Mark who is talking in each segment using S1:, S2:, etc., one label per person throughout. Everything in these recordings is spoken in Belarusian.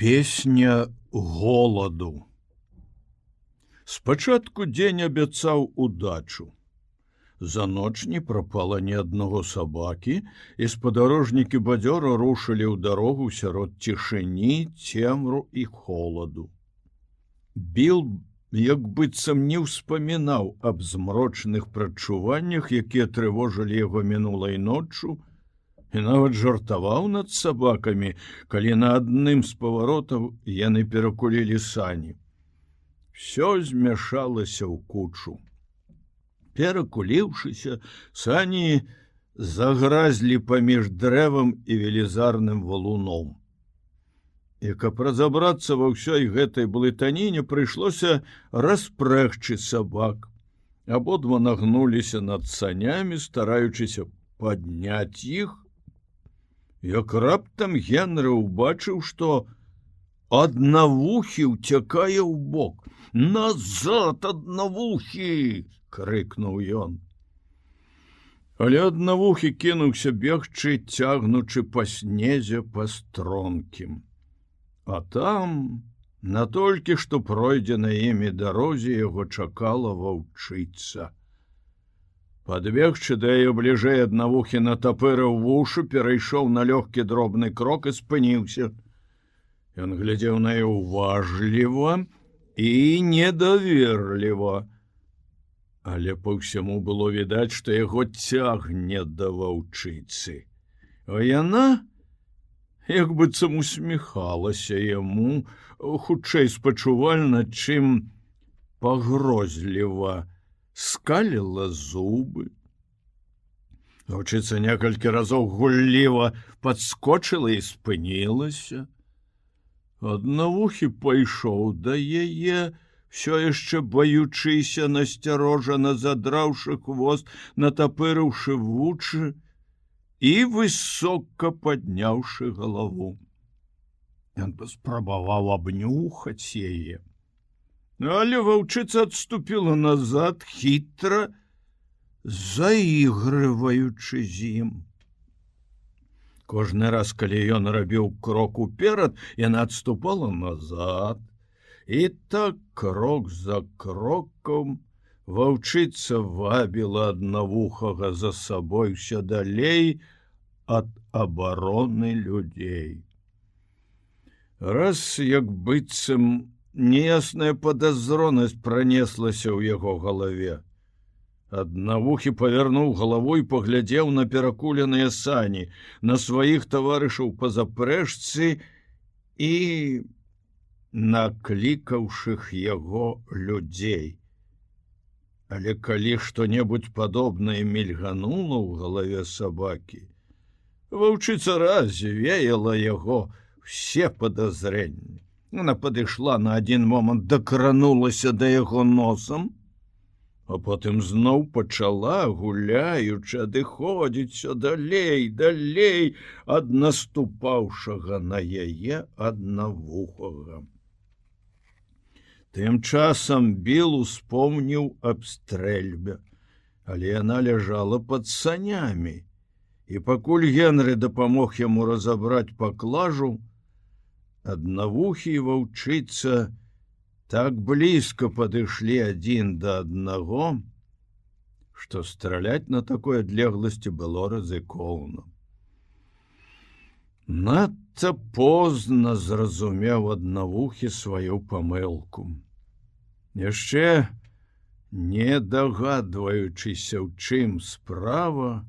S1: Песня голаду. Спачатку дзень абяцаў удачу. За ноч не прапала ні аднаго сабакі, і спадарожнікі бадзёра рушылі ў дарогу сярод цішыні, цемру і холаду. Біл, як быццам не ўспамінаў аб змрочных прачуваннях, якія трывожылі яго мінулай ноччу, і нават жартаваў над сабакамі, калі на адным з паваротаў яны перакулілі сані. Всё змяшалася ў кучу. Перакуліўшыся, сані загразлі паміж дрэвам і велізарным валуном. І каб разабрацца ва ўсёй гэтай блытаніне прыйшлося распрэгчы сабак. Абодва нагнуліся над санямі, стараючыся падняць іх як раптам генры убачыў што аднавухі уцякае ў бок. Назад аднавухі крыкнуў ён. Але аднавухі кінуўся бегчы цягнучы па снезе па стронкім. А там натолькі што пройдзе на імі дарозе яго чакала ваўчыцца Падбегчы да яе бліжэй аднавухі на тапыраў вушу перайшоў на лёгкі дробны крок і спыніўся. Ён глядзеў на яе уважліва і недаверліва. Але по ўсяму было відаць, што яго цягне да ваўчыцы. А яна, як быццам усміхалася яму, хутчэй спачувальна, чым пагрозліва, скаліла зубы. Вучыцца некалькі разоў гулліва подскочыла і спынілася. Аднавухі пайшоў да яе, все яшчэ баючыся насцярожана задраўшы хвост, натапырыўшы вучы і высока падняўшы галаву. Ён паспрабаваў абнюхаць яе. Але ваўчыца адступіла назад хітра, заігрываючы з ім. Кожны раз, калі ён рабіў крок уперад, яна адступала назад. І так крок за кроком ваўчыца вабіла аднавухага за сабой все далей ад абароны людзей. Раз як быццам, Неясная падазронасць пронеслася ў яго галаве. Аднавухі павярнуў галавой, паглядзеў на перакуленыя сані, на сваіх таварышаў па запрэжцы і наклікаўшых яго людзей. Але калі што-небудзь падобнае мільганула ў галаве сабакі, ваўчыца раз веяла яго все падазрэнні. Она падышла на один момант дакранулася да яго носам, а потым зноў пачала гуляючы адыходзіцца далей, далей ад наступаўшага на яе аднавухага. Тым часам біл успомніў аб стрэльбе, але яна ляжала под санямі, і пакуль Генры дапамог яму разабраць паклажу, аднавухі ваўчыцца так блізка падышлі адзін да аднаго, што страляць на такой адлегласці было рызыкоўна. Надта позна зразумеў аднавухі сваю памылку. Яшчэ не дагадваючыся, ў чым справа,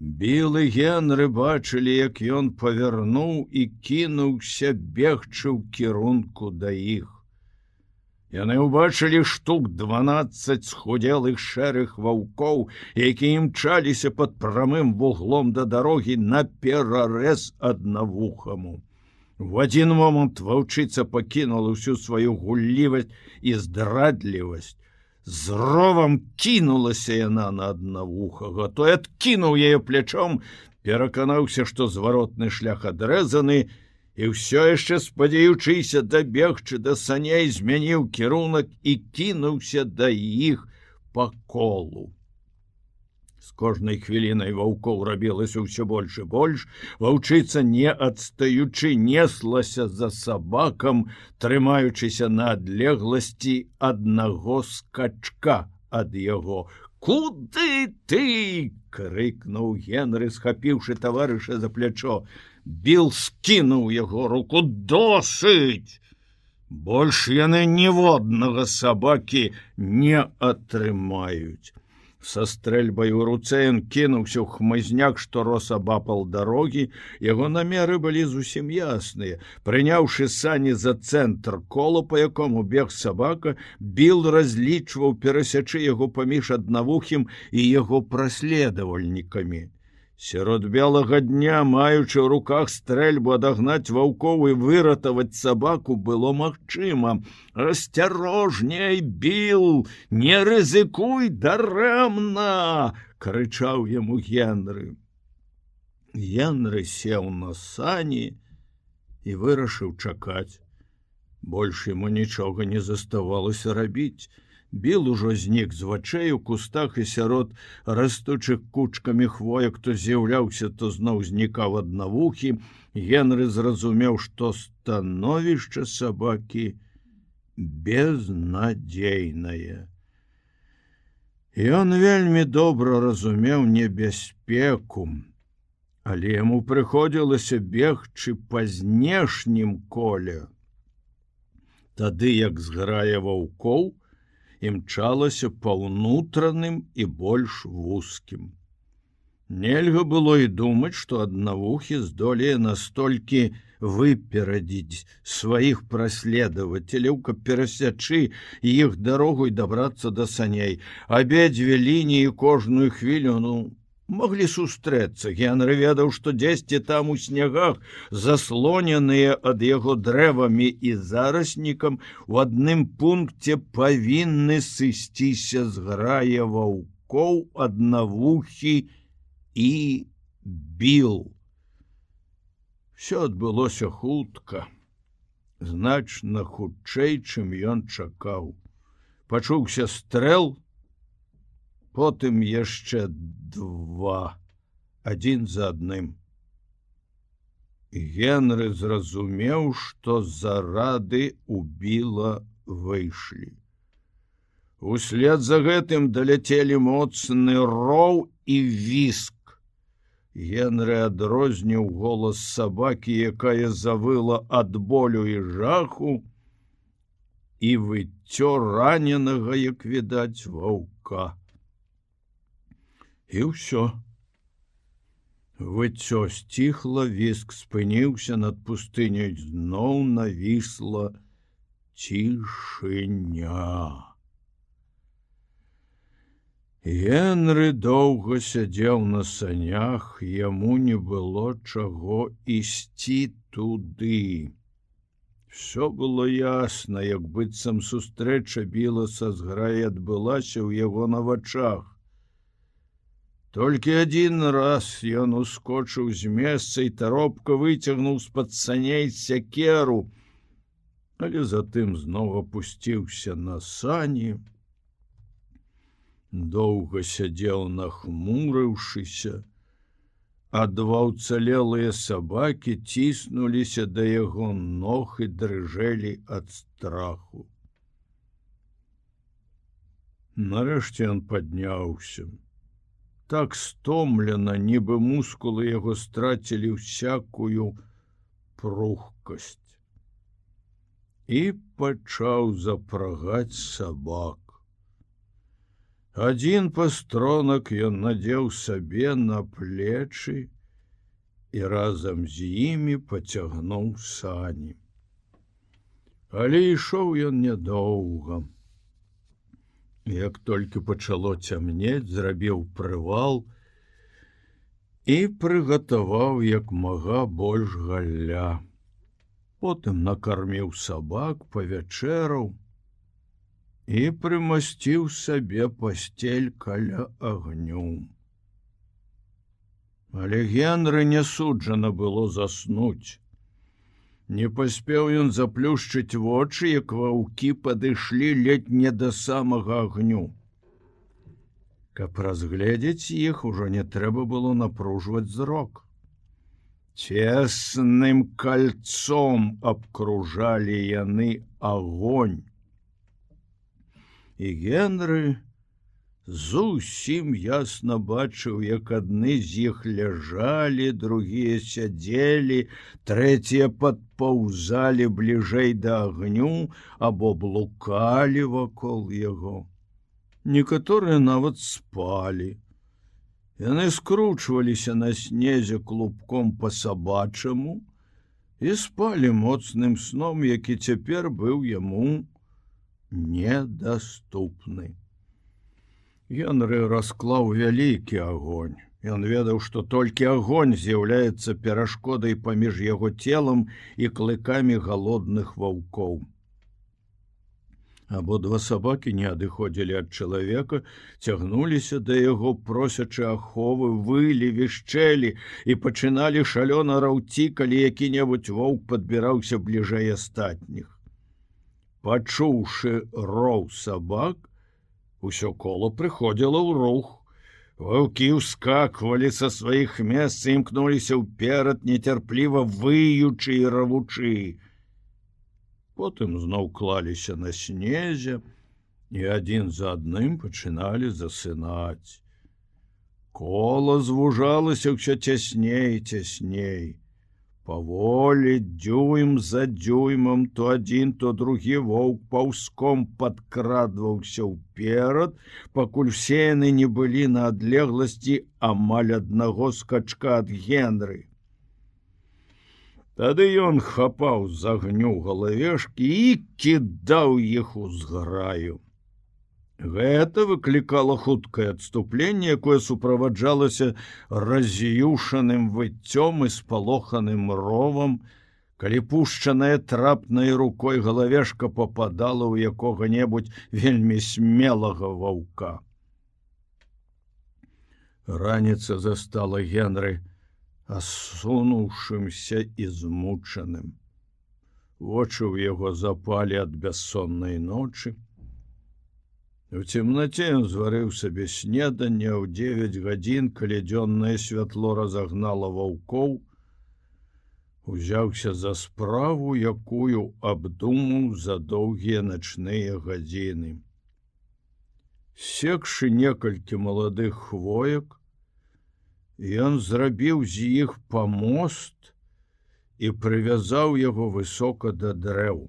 S1: Білы генры бачылі, як ён павярнуў і кінуўся бегчы ў кірунку да іх. Яны ўбачылі штук 12 схудзелых шэрых ваўкоў, якія імчаліся под прамым вуглом да дарогі на перарэз аднавухаму. В адзін момант ваўчыца пакінула ўсю сваю гуллівасць і здрадлівасць, з ровам кінулася яна на аднавухага той адкінуў яе плячом пераканаўся што зваротны шлях адрэзаны і ўсё яшчэ спадзяючыся дабегчы да саней змяніў кірунак і кінуўся да іх па колу З кожнай хвілінай ваўкоў рабілася ўсё больш і больш, ваўчыца не адстаючы неслася за сабакам, трымаючыся на адлегласці аднаго скачка ад яго. Куды ты? — крыкнуў Генры, схапіўшы таварыша за плячо. Біл скінуў яго руку досыць. Больш яны ніводнага сабакі не атрымаюць са стрэльбай у руцэ ён кінуўся ў хмызняк што рос абапал дарогі яго намеры былі зусім ясныя прыняўшы сані за цэнтр кола по якому бег сабака біл разлічваў перасячы яго паміж аднавухім і яго праследавальнікамі сярод белага дня маючы ў руках стрэльбу адагнаць ваўковы выратаваць сабаку было магчыма. Асцярожней біл не рызыкуй дарэмна крычаў яму генры. Генры сеў на сані і вырашыў чакаць. Больш яму нічога не заставалася рабіць Біл ужо знік з вачэй у кустах і сярод растучых кучкамі хвоек, то з'яўляўся, то зноў знікаў аднавухі. Генры зразумеў, што становішча сабакі безнадзейнае. Ён вельмі добра разумеў небяспеку, але яму прыходзілася бегчы па знешнім коле. Тады як зграе ваўкоў, імчалася па ўнутраным і больш вузкім. Нельга было і думаць, што аднавухі здолее настолькі выперадзіць сваіх праследавацеляў, каб перасячы іх дарогу і дабрацца да саней, абедзве лініі кожную хвілю ну Маглі сустрэцца. Генры ведаў, што дзесьці там у снягах, заслоненыя ад яго дрэвамі і зараснікам, у адным пункце павінны сысціся з грае ваўкоў аднавухі і біл. Всё адбылося хутка, значна хутчэй, чым ён чакаў. Пачуўся стрэл, потым яшчэ два адзін за адным. Генры зразумеў, што зарады убіла выйшлі. Услед за гэтым даляцелі моцны роў і віск. Генры адрозніў голас сабакі, якая завыла ад болю і жаху, і выццё раненага, як відаць ваўка і ўсё. Выццё сціхла, віск спыніўся над пустынёй зноў навісла цішыня. Генры доўга сядзеў на санях, яму не было чаго ісці туды. Всё было ясна, як быццам сустрэча біла са зграй адбылася ў яго на вачах. Толькі адзін раз ён ускочыў з месца і таропка выцягнуў з-пад саней сякеру, але затым зноў опусціўся на сані. Доўга сядзеў нахмурыўшыся, а два ўцалелыя сабакі ціснуліся да яго ног і дрыжэлі ад страху. Нарэшце ён падняўся так стомлена, нібы мускулы яго страцілі всякую прухкасць. І пачаў запрагаць сабак. Адзін пастронак ён надзеў сабе на плечы і разам з імі пацягнуў сані. Але ішоў ён нядоўгам. Як толькі пачало цямнець, зрабіў прывал і прыгатаваў як мага больш галля. Потым накарміў сабак, павячэраў і прымасціў сабе пасцель каля агню. Але генры не суджана было заснуць. Не паспеў ён заплюшчыць вочы, як ваўкі падышлі ледь не да самага агню. Каб разгледзець іх ужо не трэба было напружваць зрок. Цесным кольцом абкружалі яны огонь. І Генры зусім ясна бачыў, як адны з іх ляжалі, другія сядзелі, трэція падпаўзалі бліжэй да агню або блукалі вакол яго. Некаторыя нават спалі. Яны скручваліся на снезе клубком по сабачаму і спалі моцным сном, які цяпер быў яму недаступны. Генры расклаў вялікі агонь. Ён ведаў, што толькі агонь з'яўляецца перашкодай паміж яго целам і клыкамі галодных ваўкоў абодва сабакі не адыходзілі ад чалавека цягнуліся да яго просячы аховы вылі вішчэлі і пачыналі шалёна раўці калі які-небудзь воўк падбіраўся бліжэй астатніх пачуўшы роў сабак усё кола прыходзіла ў рух ваўкі ўскаквалі са сваіх месц імкнуліся ўперад нецярпліва выючы і равучы потым зноў клаліся на снезе і адзін за адным пачыналі засынаць. Кола звужалася ўсё цясней цясней. Паволі дзюйм за дзюймам то адзін, то другі воўк паўском падкрадваўся ўперад, пакуль все яны не былі на адлегласці амаль аднаго скачка ад генры. Тады ён хапаў з агню галавешкі і кідаў іх у зграю. Гэта выклікала хуткае адступленне, якое суправаджалася раз'юшаным выццём і спалоханым ровам, калі пушчаная трапнай рукой галавешка попадала ў якога-небудзь вельмі смелага ваўка. Раніца застала генры, асунуўшымся і змучаным. Вочы ў яго запалі ад бяссоннай ночы. У цемнаце ён зварыў сабе снеданне ў 9 гадзін, калі дзённае святло разагнала ваўкоў, узяўся за справу, якую абдумаў за доўгія начныя гадзіны. Секшы некалькі маладых хвоек, Ён зрабіў з іх памост і прывязаў яго высока да дрэў.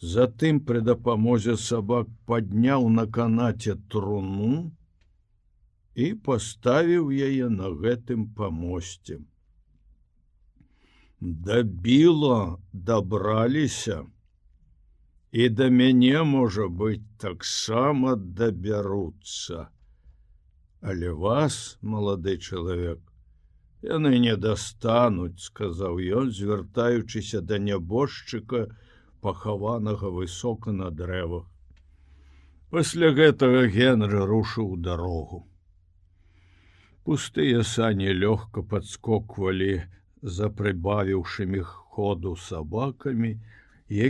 S1: Затым пры дапамозе сабак падняў на канаце труну і паставіў яе на гэтым памосце. Дабіла дабраліся, і да мяне можа быць таксама дабяруцца але вас малады чалавек яны не дастануць сказаў ён звяртаючыся да нябожчыка пахаванага высока на дрэвах пасля гэтага генры рушыў дарогу пустыя сані лёгка падскоквалі за прыбавіўшымі ходу сабакамі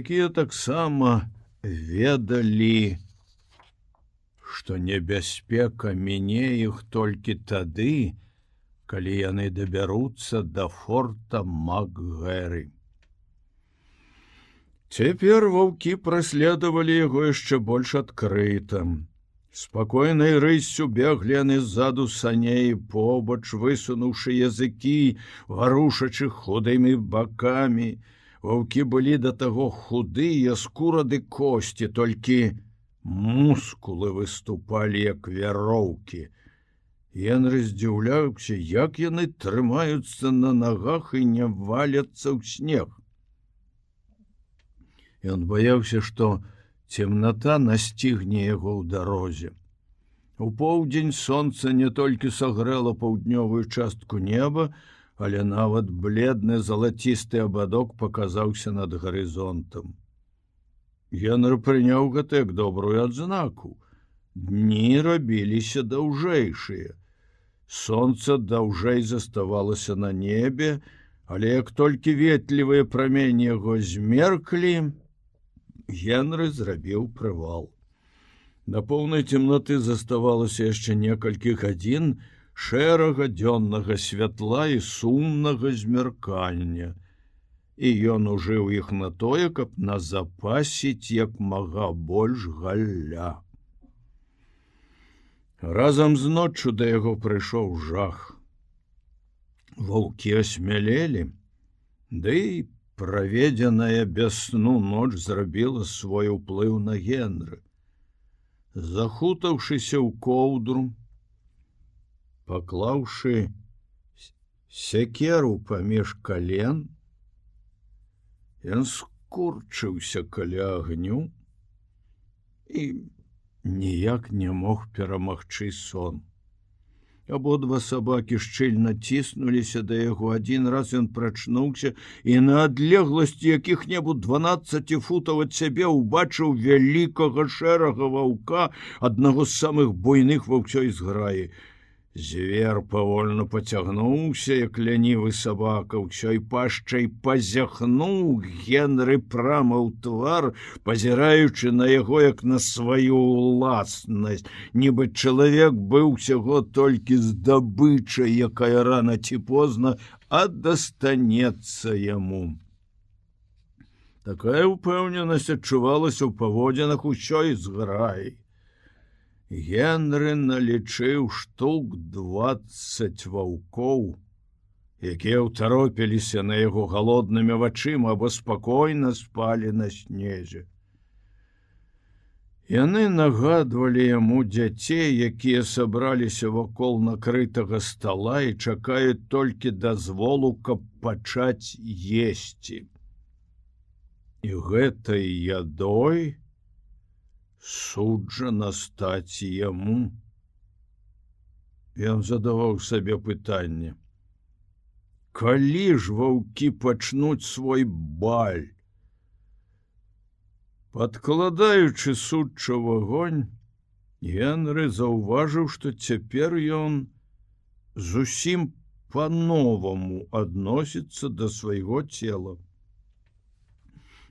S1: якія таксама ведалі што небяспека мяне іх толькі тады, калі яны дабяруцца да форта Макгэры. Цяпер ваўкі праследавалі яго яшчэ больш адкрытым. Спакойнай рыссю беглі яны ззаду саней побач, высунуўшы языкі, варушачы худымі бакамі. Ваўкі былі да таго худыя скурады косці, толькі мускулы выступалі як вяроўкі. Генры здзіўляўся, як яны трымаюцца на нагах і не валяцца ў снег. Ён баяўся, што цемната насцігне яго ў дарозе. У поўдзень сонца не толькі сагрэла паўднёвую частку неба, але нават бледны залацісты абадок паказаўся над гарызонтам. Генр прыняў гэта як добрую адзнаку. Дні рабіліся даўжэйшыя. Сонца даўжэй заставалася на небе, але як толькі ветлівыя прамені яго змерклі, Генры зрабіў прывал. Да поўнай темноты заставалася яшчэ некалькі гадзін шэрага дзённага святла і сумнага змяркання. І ён ужыў іх на тое, каб назапасіць як мага больш галля. Разам з ноччу да яго прыйшоў жах. Ваўкі асмялелі, Ды і праведзеная без сну ноч зрабіла свой уплыў на генры. Захутаўшыся ў коўдру, паклаўшы сякеру паміж кален, ён скурчыўся каля агню і ніяк не мог перамагчы сон. Абодва сабакі шчыльна ціснуліся да яго адзін раз ён прачнуўся і на адлегласці якіх-небудзь 12 футаў ад сябе ўбачыў вялікага шэрага ваўка аднаго з самых буйных ва ўсёй зграі. Звер павольна поцягнуўся, як лянівы сабака ўсёй пашчай пазяхнуў генры прама ў твар, пазіраючы на яго як на сваю ўласнасць, нібы чалавек быў усяго толькі здабычай, якая рана ці позна, а дастанецца яму. Такая ўпэўненасць адчувалася ў паводзінах усёй зграі. Генры налічыў штук 20 ваўкоў, якія ўтаропіліся на яго галоднымі вачыма або спакойна спалі на снезе. Яны нагадвалі яму дзяцей, якія сабраліся вакол накрытага стола і чакаюць толькі дазволу, каб пачаць есці. І гэтай ядой, суджана стаць яму. Ён задаваў сабе пытанне: Калі ж ваўкі пачнуць свой баль? Падкладаючы судча в огоньнь, Генры заўважыў, што цяпер ён зусім по-новаму адносіцца да свайго цела.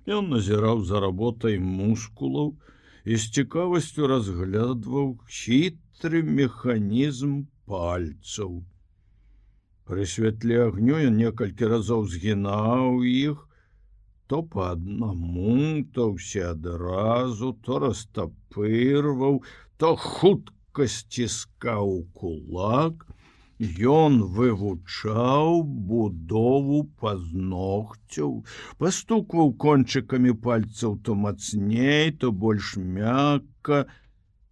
S1: Ён назіраў за работай мускулаў, і з цікавасцю разглядваў хітры механізм пальцаў. Пры святле агню ён некалькі разоў згінаў іх, то по аднаму, то ўсе адразу, то растапырваў, то хутка сціскаў кулак, Ён вывучаў будову пазногцяў, пастукваў кончыкамі пальцаў то мацней, то больш мякка,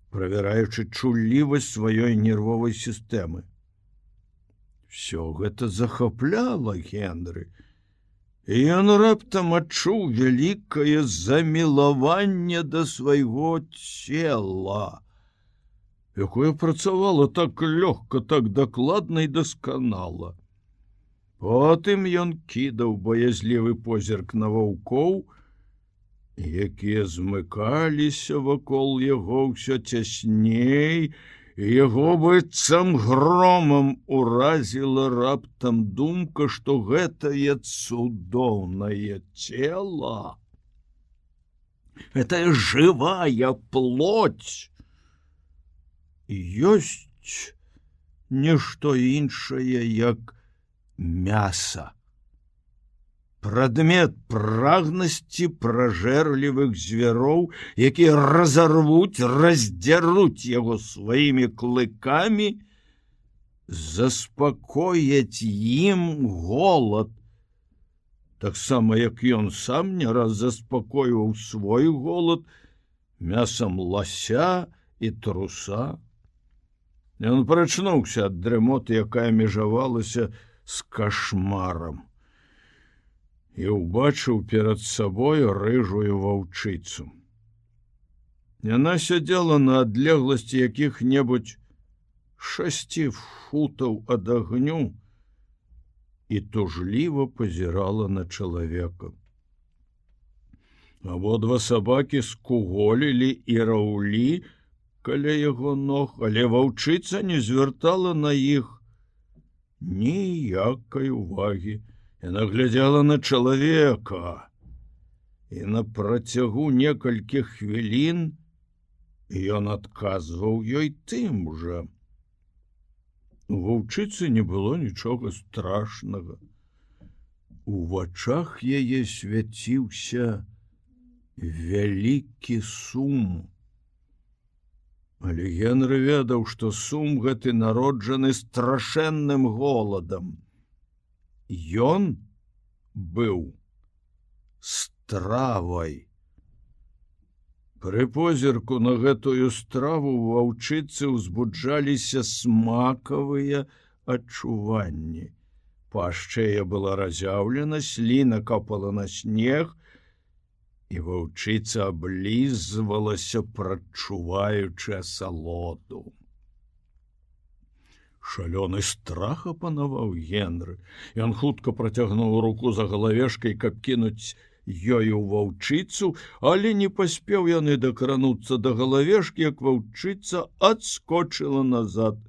S1: правяраючы чулівасць сваёй нервовай сістэмы. Всё гэта захапляла Генры. І ён раптам адчуў вялікае замілаванне да свайго цела якое працавала так лёгка так дакладна і дасканала. Потым ён кідаў баязлівы позірк на ваўкоў, якія змыкаліся вакол яго ўсё цясней, яго быццам громам уразіла раптам думка, што гэтае цудоўнае цела. Это жывая плоть ёсць нешто іншае як мяса. Прадмет прагнасці пражэрлівых звяроў, якія разарвуць, раздзяруць яго сваімі клыкамі, заспакояць ім голод. Таксама як ён сам не раз заспакойваў свой голод мясам лася і труса, Ён прачнуўся ад дрымоты, якая межавалася з кашмарам і ўбачыў перад сабою рыжую ваўчыцу. Яна сядзела на адлегласці якіх-небудзь шасці футаў ад агню і тужліва пазірала на чалавека. Абодва сабакі скуголілі і раўлі, каля яго ног, але ваўчыца не звяртала на іх ніякай увагі. Яна глядзела на чалавека. І на працягу некалькіх хвілін Ён адказваў ёй тым жа. У ваўчыцы не было нічога страшнага. У вачах яе свяціўся вялікі сум. Але Генры ведаў, што сум гэты народжаны страшэнным голадам. Ён быў стравай. Пры позірку на гэтую страву ваўчыцы ўзбуджаліся смакавыя адчуванні. Пашчэя была разяўлена, сліна капала на снег, і ваўчыца аблізвалася, прачуваючы асалоду. Шалёны страх апанаваў генры. Ён хутка працягнуў руку за галавешкай, каб кінуць, ёю ваўчыцу, але не паспеў яны дакрануцца да галавешкі, як ваўчыца адскочыла назад.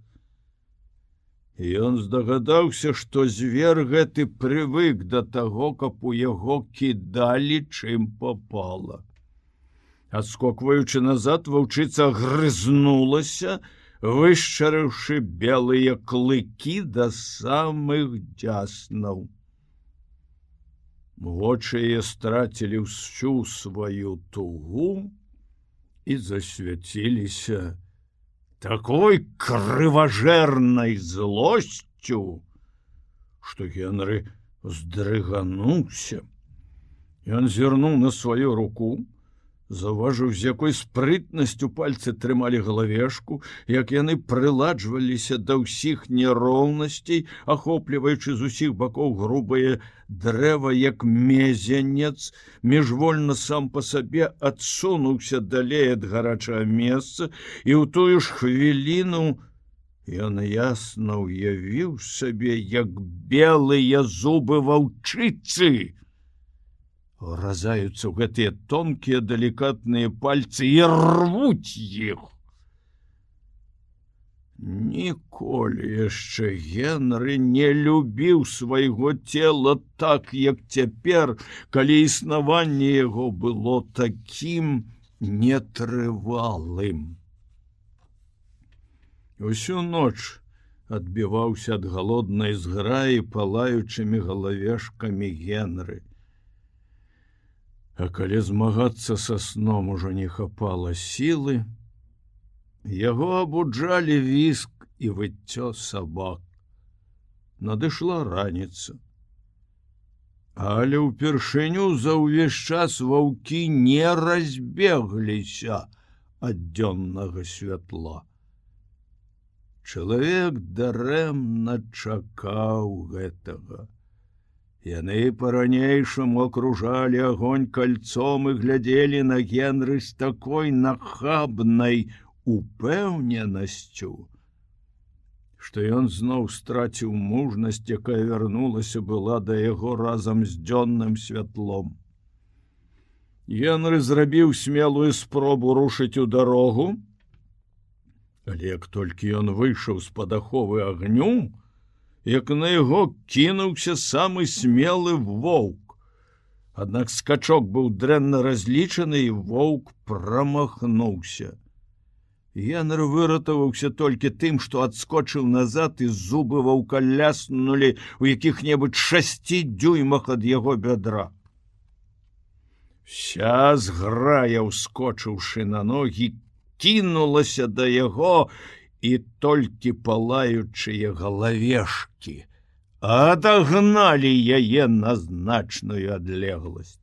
S1: Ён здагадаўся, што звер гэты прывык да таго, каб у яго кідалі чым попала. Адскокваючы назад ваўчыца грызнулася, вышчарыўшы белыя клыкі да самых дзяснаў вочы яе страцілі ўсю сваю тугу і засвяціліся такой крыважэрнай злосцю, што Генры здрыгануўся. Ён зірнуў на сваю руку, Заўважыў, з якой спрытнасцю пальцы трымалі галавешку, як яны прыладжваліся да ўсіх няроўнасцей, ахопліваючы з усіх бакоў грубае дрэва як мезянец, міжвольна сам па сабе адсунуўся далей ад гарачага месца і ў тую ж хвіліну ён ясна ўявіў сабе як белыя зубы ваўчыцы разаюцца гэтыя тонкія далікатныя пальцы і рвуць іх. Ніколі яшчэ Генры не любіў свайго цела так, як цяпер, калі існаванне яго было такім нетрывалым. Усю ноч адбіваўся ад галоднай зграі палаючымі галавешкамі Генры. А калі змагацца са сном ужо не хапала сілы, яго абуджалі віск і выццё сабак. Надышла раніца. Але ўпершыню за ўвесь час ваўкі не разбегліся ад дзённага святла. Чалавек дарэмна чакаў гэтага. Яны по-ранейшаму акружалі огонь кольцом і глядзелі на генры з такой нахабнай упэўненасцю, што ён зноў страціў мужнасць, якая вярнулася была да яго разам з дзённым святлом. Генры зрабіў смелую спробу рушыць у дарогу, але як толькі ён выйшаў з-пад аховы агню, як на яго кінуўся самы смелы воўк. Аднак скачок быў дрэнна разлічаны і воўк прамахнуўся. Янр выратаваўся толькі тым, што адскочыў назад і зубы ваўка ляснулі у якіх-небудзь шасці дзюймах ад яго бядра. Вся зграя, ускочыўшы на ногі, кінулася да яго і толькі палаючыя галавешкі адагналі яе на значную адлегласць.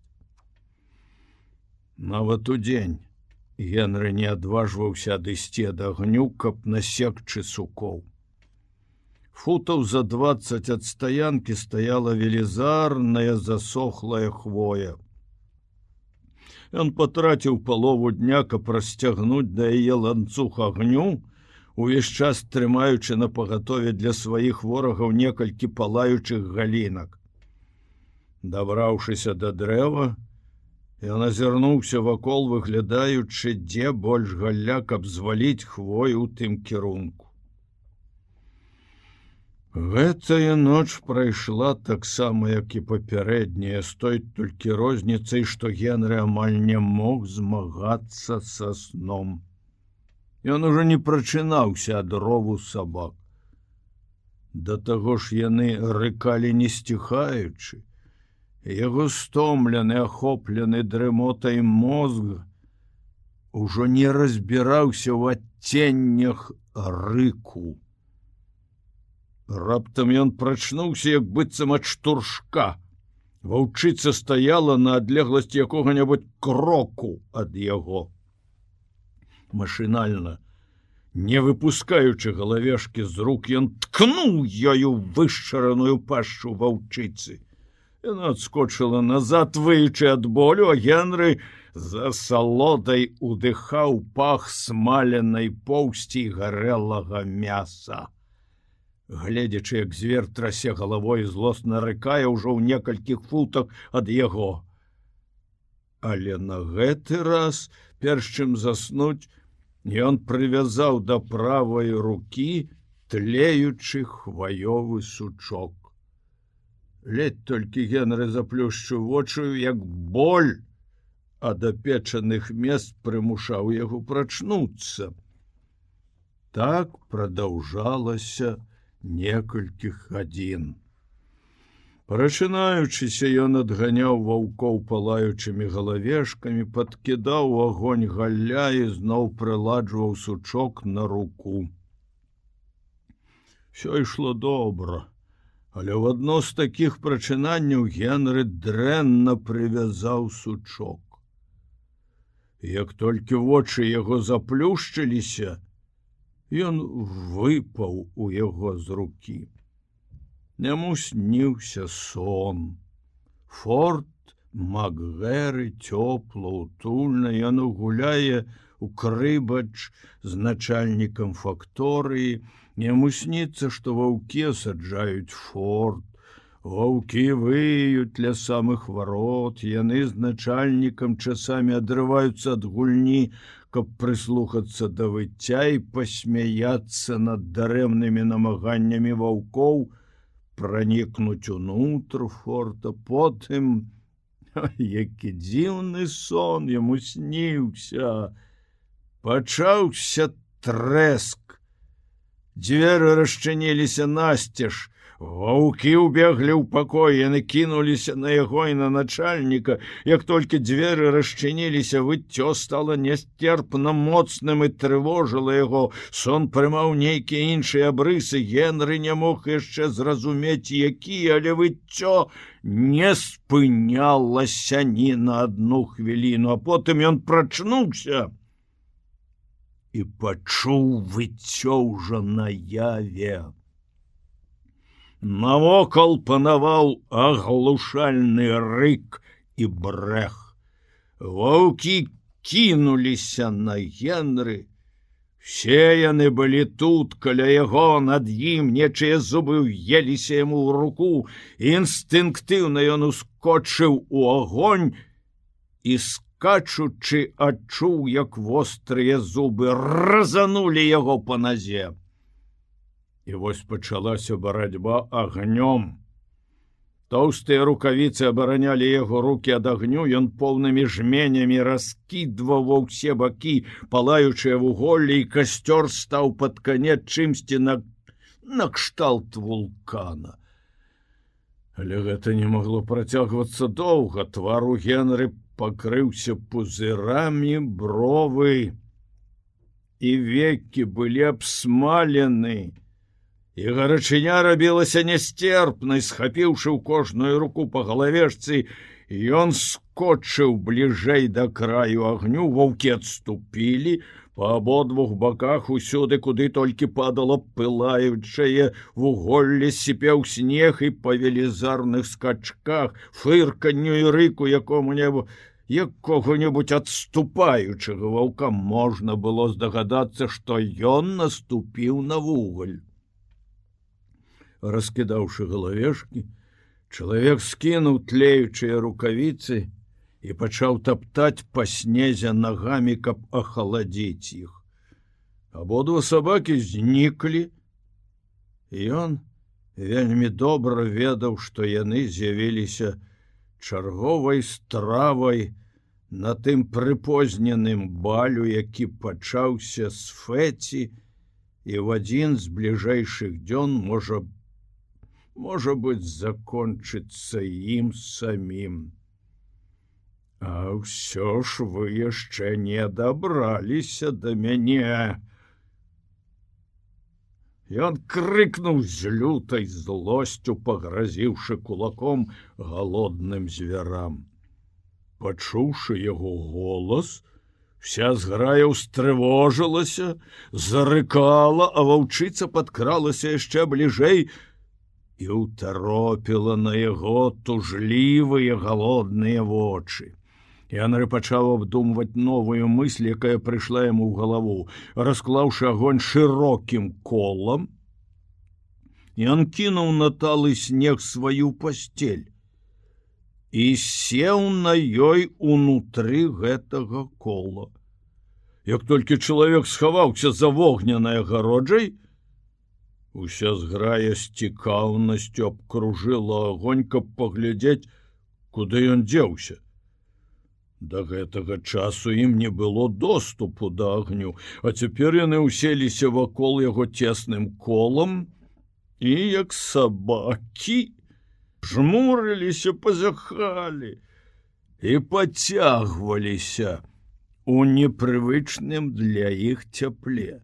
S1: Нават у дзень Генры не адважваўся адысці ад агню, каб насекчы сукоў. Футаў за двадцать ад стаянкі стаяла велізарная засохлая хвоя. Ён патраціў палову дня, каб расцягнуць да яе ланцуг агню, увесь час трымаючы на пагатове для сваіх ворагаў некалькі палаючых галінак. Дабраўшыся да дрэва, ён азірнуўся вакол, выглядаючы, дзе больш галля, каб зваліць хвой у тым кірунку. Гэтая ноч прайшла таксама, як і папярэдняя, з той толькі розніцай, што генры амаль не мог змагацца са сном. Ён ужо не прачынаўся ад рову сабак. Да таго ж яны рыкалі не сціхаючы. Яго стомлены, ахоплены дрымотай мозг ужо не разбіраўся ў адценнях рыку. Раптам ён прачнуўся як быццам ад штуршка. Ваўчыца стаяла на адлегласць якога-небудзь кроку ад яго. Машынальна, не выпускаючы галавешкі з рук, ён ткнуў ёю вышчараную пашчу ваўчыцы. Яна адскочыла назад, выючы ад болю, а Генры за салодай удыхаў пах смаленай поўсці гарэлага мяса гледзячы як звер трасе галавой злосна рыкае ўжо ў некалькіх футах ад яго. Але на гэты раз, перш чым заснуць, ён прывязаў да правай рукі тлеючы хваёвы сучок. Ледь толькі генры заплюшчу вочую як боль, а да печаных мест прымушаў яго прачнуцца. Так прадаўжалася, некалькіх гадзін. Прачынаючыся ён адганяў ваўкоў палаючымі галавешкамі, падкідаў агонь галля і зноў прыладжваў сучок на руку. Всё ішло добра, але ў адно з такіх прачынанняў Генры дрэнна прывязаў сучок. Як толькі вочы яго заплюшчыліся, Ён выпаў у яго з рукі. Няму сніўся сон. Форт Макгэры цёпла утульна яно гуляе у крыбач з начальнікам факторыі, Яму сніцца, што ваўке саджаюць форт. Ваўкі выюць ля самых варот, яны з начальнікам часамі адрываюцца ад гульні, каб прыслухацца да выцця і пасмяяцца над дарэмнымі намаганнямі ваўкоў, пранікнуць унутр форта потым, які дзіўны сон яму сніўся, пачаўся трэск. Дзверы расчыніліся насцеж, Ваўкі ўбеглі ў пакой, яны кінуліся на яго і на начальніка. Як толькі дзверы расчыніліся, выццё стала нестерпна моцным і трывожыла яго. Сон прымаў нейкія іншыя абрысы. Генры не мог яшчэ зразумець, які, але выццё не спынялася ні на одну хвіліну, а потым ён прачнуўся і пачуў выццё ўжо наяве навокал панаваў аглушальны рык і брэх. Воўкі кінуліся на генры. Все яны былі тут, каля яго над ім нечыя зубы ўеліся яму ў руку, інстынктыўна ён ускочыў у огонь і скачучы адчуў, як вострыя зубы разанули яго па назе. І вось пачалася барацьба агнём. Тоўстыя рукавіцы абаранялі яго руки ад агню, ён поўнымі жменямі раскідваў ва ўсе бакі, палаючыя вуголлі і касцёр стаў пад канец чымсьці на накшталт вулкана. Але гэта не магло працягвацца доўга, твару генры пакрыўся пузырамі бровы. І векі былі абсмалены, і гарачыня рабілася нястерпнай схапіўшы ў кожную руку по галавешцы ён скотчыў бліжэй да краю агню ваўкі адступілі по абодвух баках усюды куды толькі падала пылаючае вуголле сіпеў снег і па велізарных скачках фырканню і рыку якому-небу якога-небудзь адступаючага ваўка можна было здагадацца што ён наступіў на вуголь раскідаўшы галавешкі, чалавек скінуў тлеючыя рукавіцы і пачаў таптаць па снезе нагамі, каб ахаладзіць іх. Абодва сабакі зніклі. Ён вельмі добра ведаў, што яны з'явіліся чарговай стравай на тым прыпозненым балю, які пачаўся з фэці, і в адзін з бліжэйшых дзён можа можа быць закончыцца ім самім. А ўсё ж вы яшчэ не дабраліся да мяне. Ён крыкнуў з лютай злосцю, пагразіўшы кулаком галодным звярам пачуўшы яго голас, вся зграя ўстрывожылася, зарыкала, а ваўчыца падкралася яшчэ бліжэй і ўтаропіла на яго тужлівыя галодныя вочы. Янры пачаў абдумваць новую мысль, якая прыйшла яму ў галаву, расклаўшы агонь шырокім колам. Ён кінуў на талы снег сваю пасцель і сеў на ёй унутры гэтага кола. Як толькі чалавек схаваўся за вогненай агароджай, уся зграя з цікаўнасцю абкружыла агонь, каб паглядзець, куды ён дзеўся. Да гэтага часу ім не было доступу да агню, а цяпер яны ўселіся вакол яго цесным колам і як сабакі, жмурыліся пазахалі і пацягваліся у непрывычным для іх цяпле.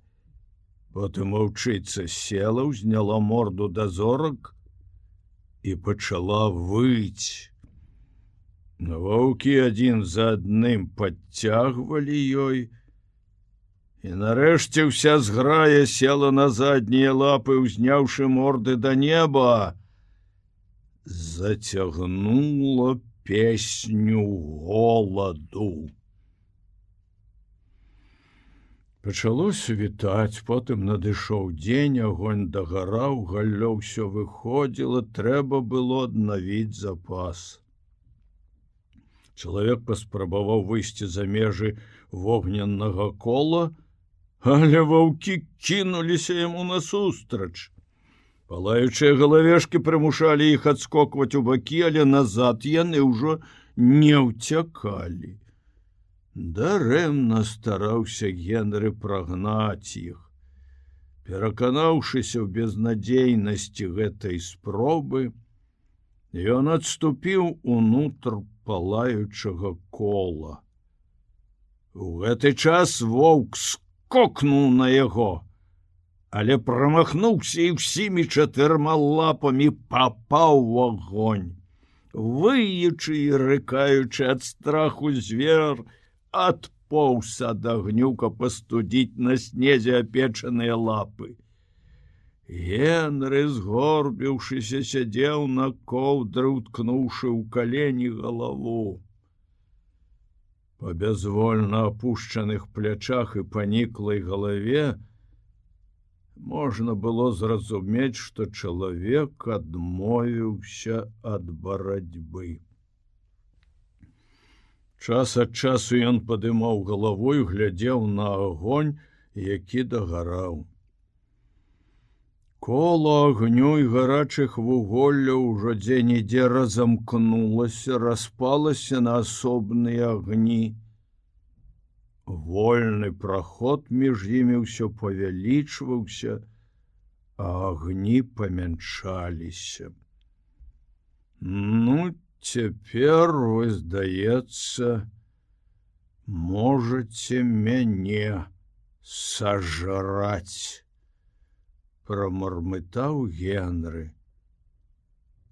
S1: Потым ваўчыца села, узняла морду дазорак і пачала выць. Ваўкі адзін за адным падцягвалі ёй, І нарэшце ўся зграя села на заднія лапы, узняўшы морды да неба, зацягнула песню голаду. Пачалося вітаць, потым надышоў дзень, агонь дагараў, галлё ўсё выходзіла, трэба было аднавіць запас. Чалавек паспрабаваў выйсці за межы вогненнага кола, але ваўкі кінуліся яму насустрач. Палаючыя галавешкі прымушалі іх адскокваць у бакі, але назад яны ўжо не ўцякалі. Дарэмна стараўся Генры прагнаць іх. Пераканаўшыся ў безнадзейнасці гэтай спробы, ён адступіў унутр палаючага кола. У гэты час воўк скокнуў на яго але прамахнуўся і ўсімі чатырма лапамі папаў у агонь. Выючы і рыкаючы ад страху звер, адпоўс ад агнюка пастудзіць на снезе апечаныя лапы. Генры, згорбіўшыся, сядзеў на коўдры, уткнуўшы ў калені галаву. Па бязвольна апушчаных плячах і паніклай галаве, можна было зразумець, што чалавек адмовіўся ад барацьбы. Час ад часу ён падымаў галавой, глядзеў на агонь, які дагараў. Кола агню і гарачых вуголля ўжо дзе-нідзе разамкнулася, распалася на асобныя агні, вольны праход між імі ўсё павялічваўся, а агні памяншаліся. Ну, цяпер вы здаецца, можете мяне сажраць, прамармытаў Генры.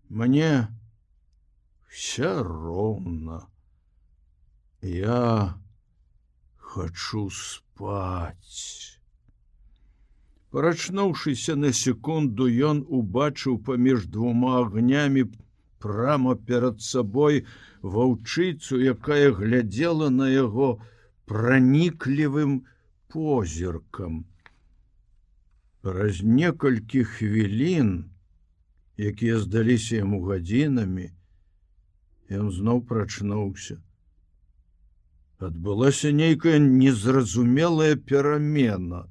S1: Мне все роўна. Я хочу спать. Парачнуўшыся на секунду, ён убачыў паміж двума агнямі прама перад сабой ваўчыцу, якая глядзела на яго праніклівым позіркам. Праз некалькі хвілін, якія здаліся яму гадзінамі, ён зноў прачнуўся адбылася нейкая незразумелая перамена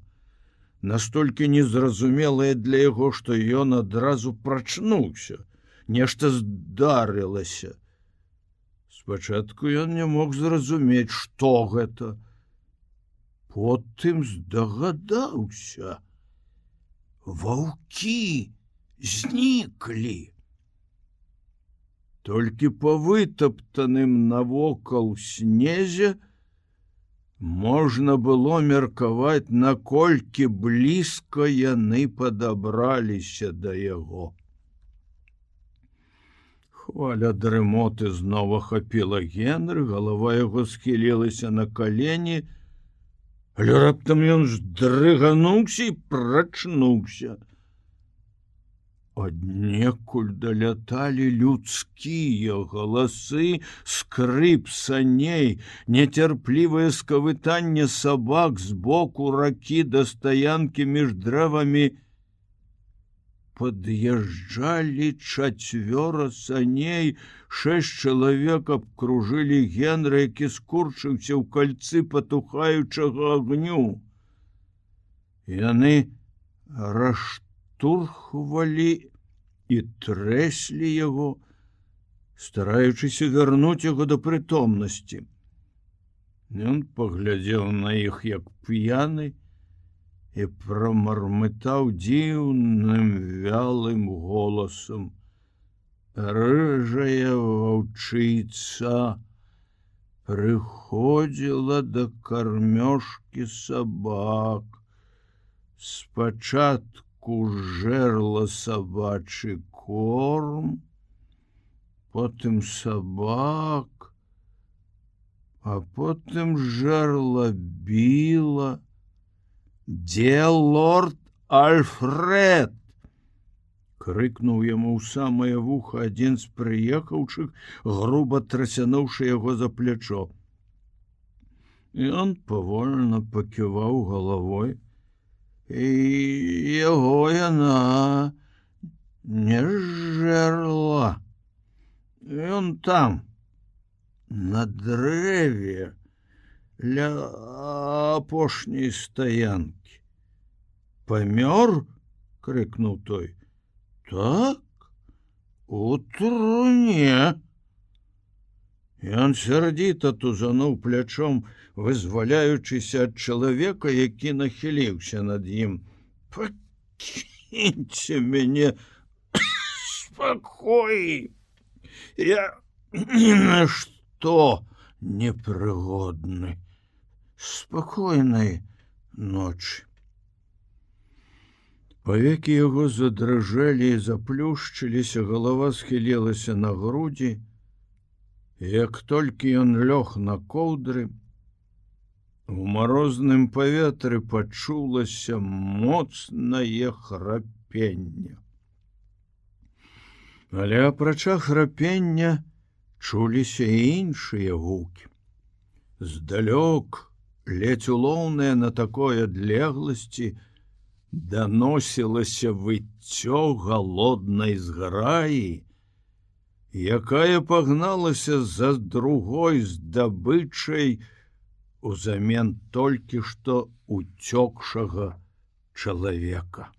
S1: настолькі незразумелая для яго што ён адразу прачнуўся нешта здарылася. Спачатку ён не мог зразумець што гэта. Потым здагадаўся. Ваўкі зніклі. Толькі по вытаптаным навокал снезе можна было меркаваць наколькі блізка яны падабраліся да яго хваля дрымоты знова хапіла генры голова яго схілілася на калені але раптам ён здрыгануўся і прачнуўся Аднекуль даляталі людскія галасы, скрып саней, нецярплівае скавытанне сабак з боку ракі да стаянкі між дрэвамі. Пад'язджалі чацвёра саней, шэсць чалавек абкружылі генра, які скурчыўся ў кальцы патухаючага агню. Яны рашту штурхвалі і трэслі яго, стараючыся вярнуць яго да прытомнасці. Ён паглядзеў на іх як п'яны і прамармытаў дзіўным вялым голасам: Рыжая ваўчыца прыходзіла да кармёшкі сабак. Спачатку жерла сабачы корм, потым сабак, а потым жерла біла, дзе лорд Альфред крыкнуў яму ў самае вуха адзін з прыехаўчых, груба трасянуўшы яго за плячо. Ён павольна паківаў галавой, і яго яна не жерла ён там на дрэве ля апошняй стаянкі памёр крыкнуў той. Так? У труне Ён сярдзіта тузануў плячом, вызваляючыся ад чалавека, які нахіліўся над ім. Пакіньце мяне спакой Я ні на што непрыгодны спакойнай ночы. Павекі яго задражалі і заплюшчыліся, галава схілілася на грудзі, Як толькі ён лёг на коўдры, у марозным паветры пачулася моцнае храпенне. Але апрача храпення чуліся і іншыя гукі. Здалёк, ледзь улоўныя на такой адлегласці, даносілася выццё галоднай зграі, якая пагналася за другой здабычай узамен толькі што уцёкшага чалавека.